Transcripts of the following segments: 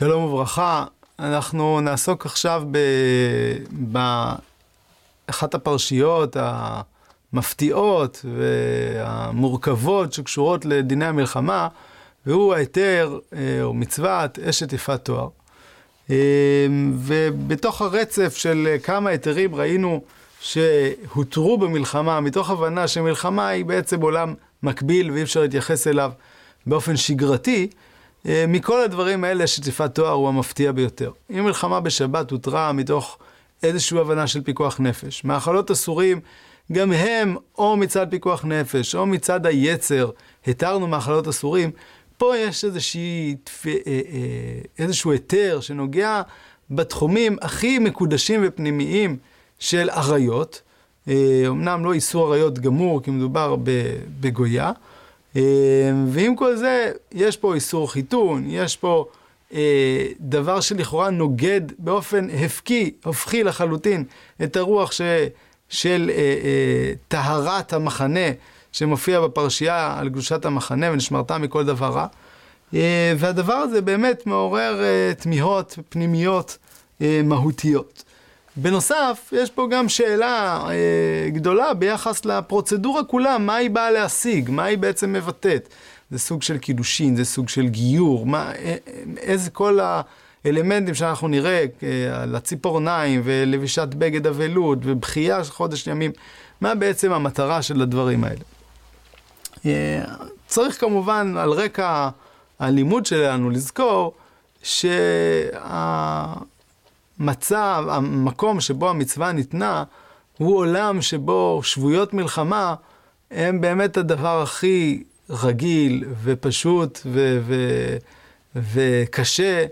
שלום וברכה, אנחנו נעסוק עכשיו באחת הפרשיות המפתיעות והמורכבות שקשורות לדיני המלחמה, והוא ההיתר אה, או מצוות אשת יפת תואר. אה, ובתוך הרצף של כמה היתרים ראינו שהותרו במלחמה, מתוך הבנה שמלחמה היא בעצם עולם מקביל ואי אפשר להתייחס אליו באופן שגרתי, מכל הדברים האלה שטיפת תואר הוא המפתיע ביותר. אם מלחמה בשבת הותרה מתוך איזושהי הבנה של פיקוח נפש, מאכלות אסורים, גם הם או מצד פיקוח נפש או מצד היצר, התרנו מאכלות אסורים, פה יש איזושהי, אה, אה, איזשהו היתר שנוגע בתחומים הכי מקודשים ופנימיים של עריות, אמנם לא איסור עריות גמור, כי מדובר בגויה, אה, ועם כל זה, יש פה איסור חיתון, יש פה אה, דבר שלכאורה נוגד באופן הפקי, הופכי לחלוטין, את הרוח ש, של אה, אה, טהרת המחנה שמופיע בפרשייה על קדושת המחנה ונשמרת מכל דבר רע. אה, והדבר הזה באמת מעורר אה, תמיהות פנימיות אה, מהותיות. בנוסף, יש פה גם שאלה אה, גדולה ביחס לפרוצדורה כולה, מה היא באה להשיג, מה היא בעצם מבטאת. זה סוג של קידושין, זה סוג של גיור, מה, אה, איזה כל האלמנטים שאנחנו נראה אה, על הציפורניים ולבישת בגד אבלות ובכייה של חודש ימים, מה בעצם המטרה של הדברים האלה. אה, צריך כמובן על רקע הלימוד שלנו לזכור שה... המצב, המקום שבו המצווה ניתנה, הוא עולם שבו שבויות מלחמה הם באמת הדבר הכי רגיל ופשוט ו- ו- וקשה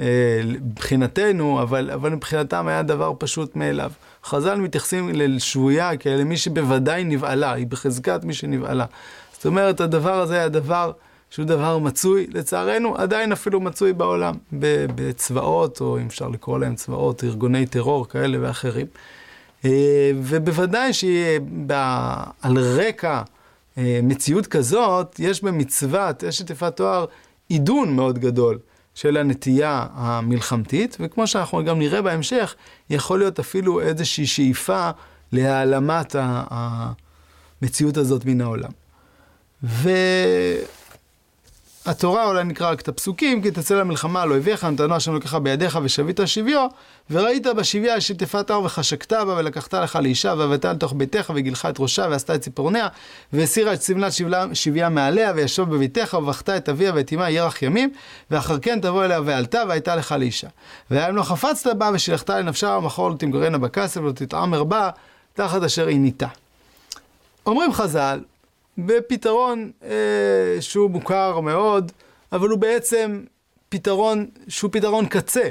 אה, מבחינתנו, אבל, אבל מבחינתם היה דבר פשוט מאליו. חז"ל מתייחסים לשבויה כאל מי שבוודאי נבעלה, היא בחזקת מי שנבעלה. זאת אומרת, הדבר הזה היה דבר שהוא דבר מצוי, לצערנו, עדיין אפילו מצוי בעולם, בצבאות, או אם אפשר לקרוא להם צבאות, ארגוני טרור כאלה ואחרים. אה, ובוודאי שעל רקע אה, מציאות כזאת, יש במצוות אשת יפת תואר עידון מאוד גדול של הנטייה המלחמתית, וכמו שאנחנו גם נראה בהמשך, יכול להיות אפילו איזושהי שאיפה להעלמת המציאות הזאת מן העולם. ו... התורה אולי נקרא רק את הפסוקים, כי תצא למלחמה לא הביאך, נתנו השם לקחה בידיך ושבית שביו, וראית בשביה שטפת הר וחשקת בה, ולקחת לך לאישה, והבאת לתוך ביתך, וגילחה את ראשה, ועשתה את ציפורניה, והסירה את סמלת שביה מעליה, וישוב בביתך, ובכתה את אביה ואת אמה ירח ימים, ואחר כן תבוא אליה ועלתה, והייתה לך לאישה. והיה לא חפצת בה, ושילחת לנפשה, ומחור לא תמגרנה בכסף, ולא תתעמר בה, תחת אשר היא ניתה. אומרים חז"ל, בפתרון אה, שהוא מוכר מאוד, אבל הוא בעצם פתרון שהוא פתרון קצה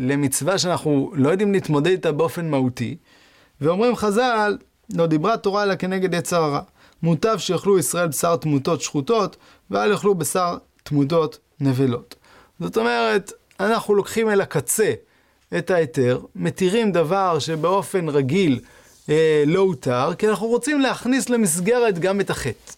למצווה שאנחנו לא יודעים להתמודד איתה באופן מהותי. ואומרים חז"ל, לא דיברה תורה אלא כנגד יצר הרע. מוטב שיאכלו ישראל בשר תמותות שחוטות, ואל יאכלו בשר תמותות נבלות. זאת אומרת, אנחנו לוקחים אל הקצה את ההיתר, מתירים דבר שבאופן רגיל אה, לא הותר, כי אנחנו רוצים להכניס למסגרת גם את החטא.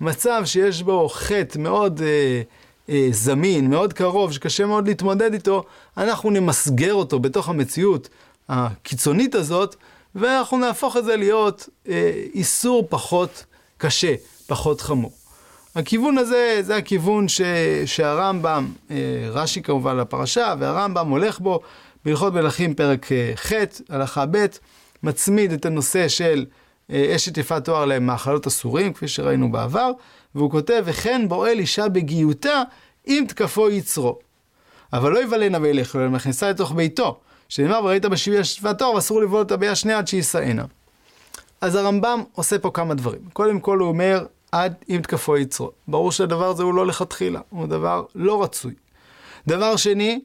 מצב שיש בו חטא מאוד אה, אה, זמין, מאוד קרוב, שקשה מאוד להתמודד איתו, אנחנו נמסגר אותו בתוך המציאות הקיצונית הזאת, ואנחנו נהפוך את זה להיות אה, איסור פחות קשה, פחות חמור. הכיוון הזה, זה הכיוון ש, שהרמב"ם, אה, רש"י כמובן לפרשה, והרמב"ם הולך בו בהלכות מלכים פרק אה, ח', הלכה ב', מצמיד את הנושא של אה, אשת יפת תואר למאכלות אסורים, כפי שראינו בעבר, והוא כותב, וכן בועל אישה בגיותה, אם תקפו יצרו. אבל לא יבלנה וילך, אלא מכניסה לתוך ביתו, שנאמר, וראית בשבי יפת תואר, ואסור לבעול אותה ביד שנייה עד שישאנה. אז הרמב"ם עושה פה כמה דברים. קודם כל הוא אומר, עד אם תקפו יצרו. ברור שהדבר הזה הוא לא לכתחילה, הוא דבר לא רצוי. דבר שני,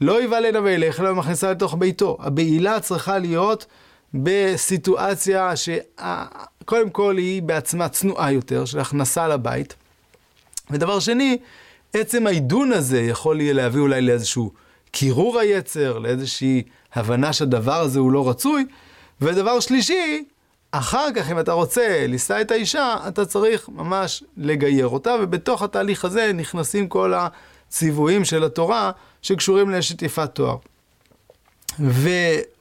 לא יבלנה וילך, אלא מכניסה לתוך ביתו. הבעילה צריכה להיות בסיטואציה שקודם כל היא בעצמה צנועה יותר, של הכנסה לבית. ודבר שני, עצם העידון הזה יכול להביא אולי לאיזשהו קירור היצר, לאיזושהי הבנה שהדבר הזה הוא לא רצוי. ודבר שלישי, אחר כך אם אתה רוצה לישא את האישה, אתה צריך ממש לגייר אותה, ובתוך התהליך הזה נכנסים כל ציוויים של התורה שקשורים לאשת יפת תואר.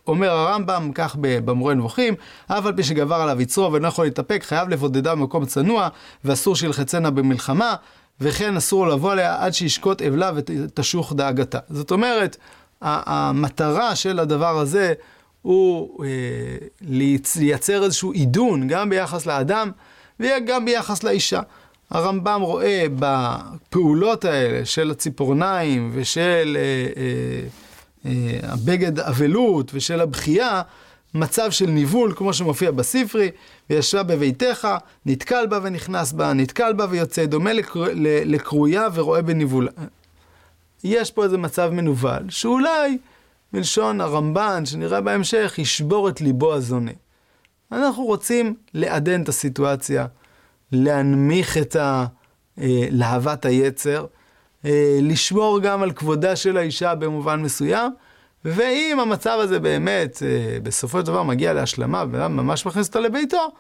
ואומר הרמב"ם, כך במורה נבוכים, אף על פי שגבר עליו יצרו ואינו יכול להתאפק, חייב לבודדה במקום צנוע, ואסור שילחצנה במלחמה, וכן אסור לבוא עליה עד שישקוט אבלה ותשוך דאגתה. זאת אומרת, המטרה של הדבר הזה הוא אה, לייצר איזשהו עידון גם ביחס לאדם וגם ביחס לאישה. הרמב"ם רואה בפעולות האלה של הציפורניים ושל אה, אה, הבגד אבלות ושל הבכייה, מצב של ניבול, כמו שמופיע בספרי, וישבה בביתך, נתקל בה ונכנס בה, נתקל בה ויוצא, דומה לקרויה ורואה בניבול. יש פה איזה מצב מנוול, שאולי, מלשון הרמב"ן, שנראה בהמשך, ישבור את ליבו הזונה. אנחנו רוצים לעדן את הסיטואציה, להנמיך את ה... אה, להבת היצר, אה, לשמור גם על כבודה של האישה במובן מסוים, ואם המצב הזה באמת אה, בסופו של דבר מגיע להשלמה ואדם ממש מכניס אותה לביתו,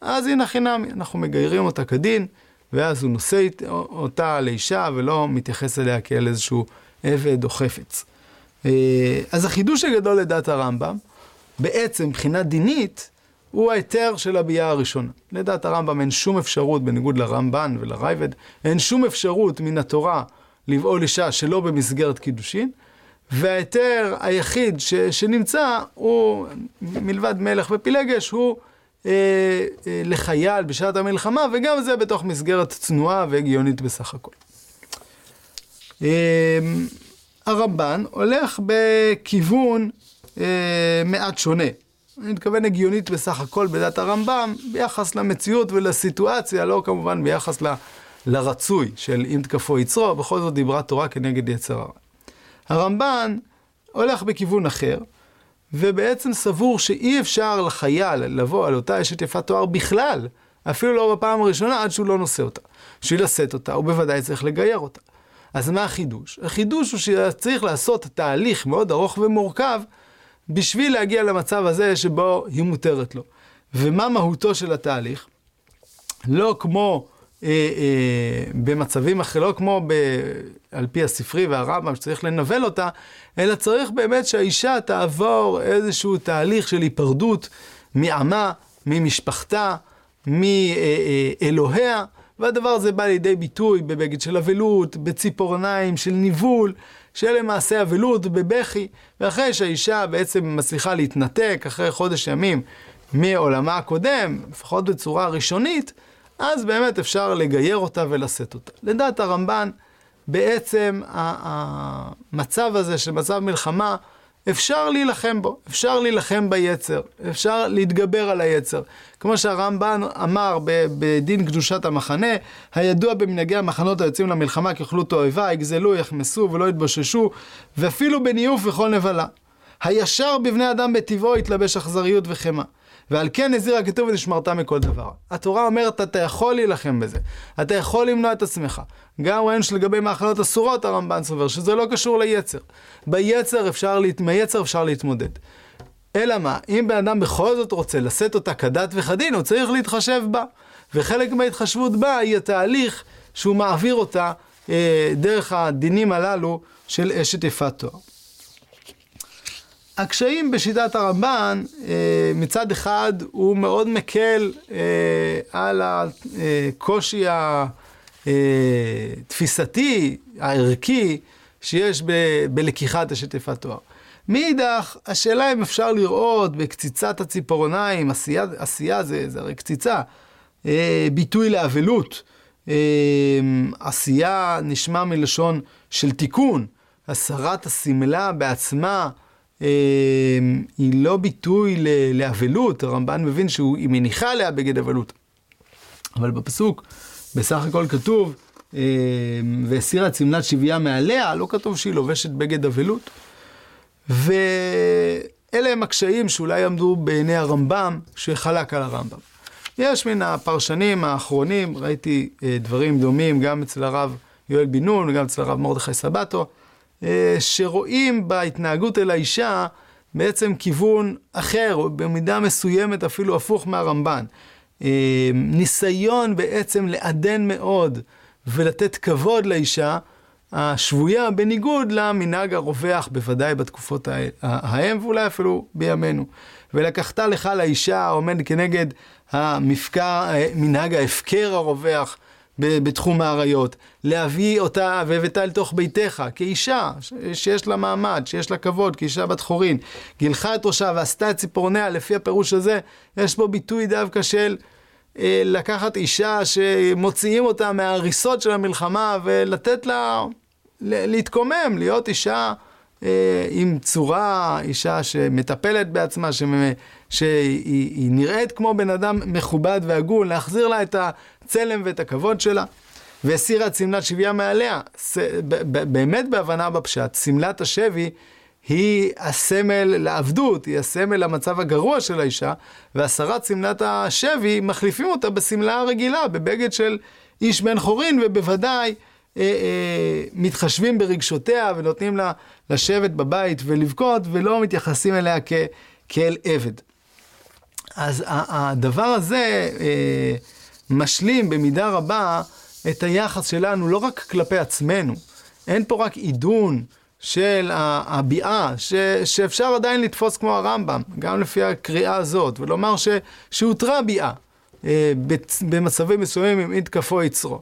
אז הנה חינמי, אנחנו מגיירים אותה כדין, ואז הוא נושא אותה לאישה ולא מתייחס אליה כאל איזשהו עבד או חפץ. אז החידוש הגדול לדעת הרמב"ם, בעצם מבחינה דינית, הוא ההיתר של הביאה הראשונה. לדעת הרמב"ם אין שום אפשרות, בניגוד לרמב"ן ולרייבד, אין שום אפשרות מן התורה לבעול אישה שלא במסגרת קידושין, וההיתר היחיד ש, שנמצא הוא, מלבד מלך ופילגש, הוא אה, אה, לחייל בשעת המלחמה, וגם זה בתוך מסגרת צנועה והגיונית בסך הכל. אה, הרמב"ן הולך בכיוון אה, מעט שונה. אני מתכוון הגיונית בסך הכל בדת הרמב"ם, ביחס למציאות ולסיטואציה, לא כמובן ביחס ל, לרצוי של אם תקפו יצרו, בכל זאת דיברה תורה כנגד יצר הרע. הרמב"ן הולך בכיוון אחר, ובעצם סבור שאי אפשר לחייל לבוא על אותה אשת יפת תואר בכלל, אפילו לא בפעם הראשונה, עד שהוא לא נושא אותה. בשביל לשאת אותה, הוא בוודאי צריך לגייר אותה. אז מה החידוש? החידוש הוא שצריך לעשות תהליך מאוד ארוך ומורכב, בשביל להגיע למצב הזה שבו היא מותרת לו. ומה מהותו של התהליך? לא כמו במצבים אחרים, לא כמו ב, על פי הספרי והרמב"ם שצריך לנבל אותה, אלא צריך באמת שהאישה תעבור איזשהו תהליך של היפרדות מעמה, ממשפחתה, מאלוהיה, והדבר הזה בא לידי ביטוי בבגד של אבלות, בציפורניים של ניבול, שלמעשה אבלות בבכי, ואחרי שהאישה בעצם מצליחה להתנתק אחרי חודש ימים מעולמה הקודם, לפחות בצורה ראשונית, אז באמת אפשר לגייר אותה ולשאת אותה. לדעת הרמב"ן, בעצם המצב הזה של מצב מלחמה, אפשר להילחם בו, אפשר להילחם ביצר, אפשר להתגבר על היצר. כמו שהרמב"ן אמר בדין קדושת המחנה, הידוע במנהגי המחנות היוצאים למלחמה ככלו תועבה, יגזלו, יחמסו ולא יתבוששו, ואפילו בניוף וכל נבלה. הישר בבני אדם בטבעו יתלבש אכזריות וחמא. ועל כן הזהיר הכתוב ונשמרת מכל דבר. התורה אומרת, אתה יכול להילחם בזה, אתה יכול למנוע את עצמך. גם ראינו שלגבי מאכלות אסורות הרמב"ן סובר שזה לא קשור ליצר. ביצר אפשר, להת... מהיצר אפשר להתמודד. אלא מה, אם בן אדם בכל זאת רוצה לשאת אותה כדת וכדין, הוא צריך להתחשב בה. וחלק מההתחשבות בה היא התהליך שהוא מעביר אותה אה, דרך הדינים הללו של אשת יפת תואר. הקשיים בשיטת הרמב"ן, אה, מצד אחד הוא מאוד מקל אה, על הקושי התפיסתי, הערכי, שיש בלקיחת השטפת תואר. מאידך, השאלה אם אפשר לראות בקציצת הציפורניים, עשייה, עשייה זה, זה הרי קציצה, אה, ביטוי לאבלות. עשייה נשמע מלשון של תיקון, הסרת השמלה בעצמה. אמ, היא לא ביטוי לאבלות, הרמב"ן מבין שהיא מניחה עליה בגד אבלות. אבל בפסוק בסך הכל כתוב, אמ, והסירה צמלת שבייה מעליה, לא כתוב שהיא לובשת בגד אבלות. ואלה הם הקשיים שאולי עמדו בעיני הרמב"ם, שחלק על הרמב"ם. יש מן הפרשנים האחרונים, ראיתי אה, דברים דומים גם אצל הרב יואל בן נון וגם אצל הרב מרדכי סבטו, שרואים בהתנהגות אל האישה בעצם כיוון אחר, או במידה מסוימת אפילו הפוך מהרמב"ן. אה, ניסיון בעצם לעדן מאוד ולתת כבוד לאישה השבויה, בניגוד למנהג הרווח, בוודאי בתקופות ההם, ואולי אפילו בימינו. ולקחת לך לאישה העומד כנגד המפקע, מנהג ההפקר הרווח בתחום האריות, להביא אותה והבאתה אל תוך ביתך, כאישה שיש לה מעמד, שיש לה כבוד, כאישה בת חורין. גילחה את ראשה ועשתה את ציפורניה, לפי הפירוש הזה, יש פה ביטוי דווקא של אה, לקחת אישה שמוציאים אותה מההריסות של המלחמה ולתת לה להתקומם, להיות אישה אה, עם צורה, אישה שמטפלת בעצמה, שמ... שהיא נראית כמו בן אדם מכובד והגון, להחזיר לה את הצלם ואת הכבוד שלה. והסירה את שמלת שבייה מעליה. באמת בהבנה בפשט, שמלת השבי היא הסמל לעבדות, היא הסמל למצב הגרוע של האישה, והסרת שמלת השבי, מחליפים אותה בשמלה הרגילה, בבגד של איש בן חורין, ובוודאי אה, אה, מתחשבים ברגשותיה ונותנים לה לשבת בבית ולבכות, ולא מתייחסים אליה כ, כאל עבד. אז הדבר הזה אה, משלים במידה רבה את היחס שלנו לא רק כלפי עצמנו, אין פה רק עידון של הביאה, ש, שאפשר עדיין לתפוס כמו הרמב"ם, גם לפי הקריאה הזאת, ולומר ש, שהותרה ביאה אה, במצבים מסוימים אם יתקפו יצרו.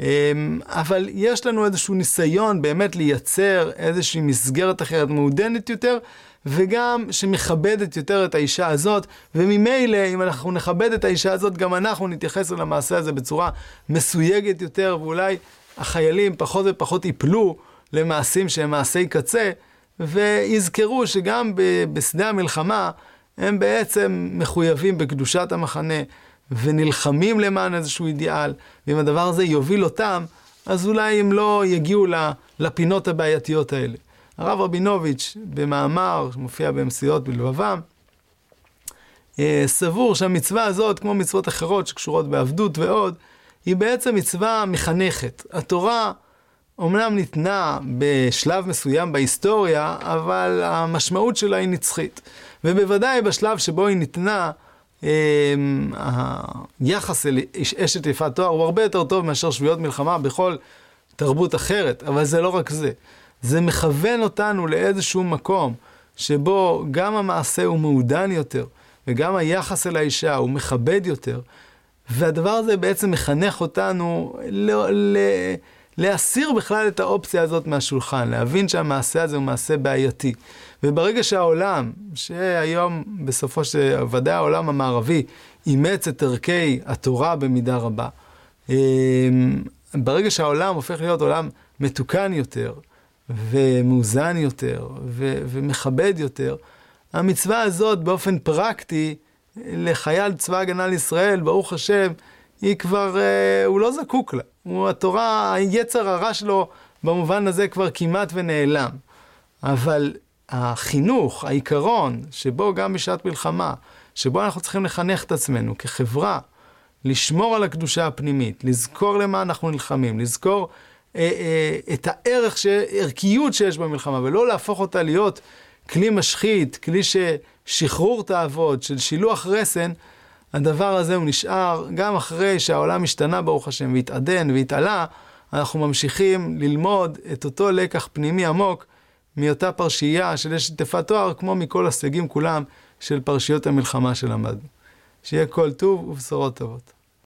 אה, אבל יש לנו איזשהו ניסיון באמת לייצר איזושהי מסגרת אחרת, מעודנת יותר, וגם שמכבדת יותר את האישה הזאת, וממילא, אם אנחנו נכבד את האישה הזאת, גם אנחנו נתייחס למעשה הזה בצורה מסויגת יותר, ואולי החיילים פחות ופחות ייפלו למעשים שהם מעשי קצה, ויזכרו שגם בשדה המלחמה הם בעצם מחויבים בקדושת המחנה, ונלחמים למען איזשהו אידיאל, ואם הדבר הזה יוביל אותם, אז אולי הם לא יגיעו לפינות הבעייתיות האלה. הרב רבינוביץ', במאמר שמופיע במסיעות בלבבם, אה, סבור שהמצווה הזאת, כמו מצוות אחרות שקשורות בעבדות ועוד, היא בעצם מצווה מחנכת. התורה אומנם ניתנה בשלב מסוים בהיסטוריה, אבל המשמעות שלה היא נצחית. ובוודאי בשלב שבו היא ניתנה, אה, היחס אל אשת יפת תואר הוא הרבה יותר טוב מאשר שבויות מלחמה בכל תרבות אחרת, אבל זה לא רק זה. זה מכוון אותנו לאיזשהו מקום שבו גם המעשה הוא מעודן יותר, וגם היחס אל האישה הוא מכבד יותר, והדבר הזה בעצם מחנך אותנו ל... ל... להסיר בכלל את האופציה הזאת מהשולחן, להבין שהמעשה הזה הוא מעשה בעייתי. וברגע שהעולם, שהיום בסופו של, ודאי העולם המערבי, אימץ את ערכי התורה במידה רבה, אמ, ברגע שהעולם הופך להיות עולם מתוקן יותר, ומאוזן יותר, ו- ומכבד יותר, המצווה הזאת באופן פרקטי, לחייל צבא הגנה לישראל, ברוך השם, היא כבר, אה, הוא לא זקוק לה. הוא, התורה, היצר הרע שלו במובן הזה כבר כמעט ונעלם. אבל החינוך, העיקרון, שבו גם בשעת מלחמה, שבו אנחנו צריכים לחנך את עצמנו כחברה, לשמור על הקדושה הפנימית, לזכור למה אנחנו נלחמים, לזכור את הערך, ערכיות שיש במלחמה, ולא להפוך אותה להיות כלי משחית, כלי ששחרור תאוות, של שילוח רסן, הדבר הזה הוא נשאר, גם אחרי שהעולם השתנה ברוך השם והתעדן והתעלה, אנחנו ממשיכים ללמוד את אותו לקח פנימי עמוק מאותה פרשייה של אשת יפת תואר, כמו מכל הסייגים כולם של פרשיות המלחמה שלמדנו. שיהיה כל טוב ובשורות טובות.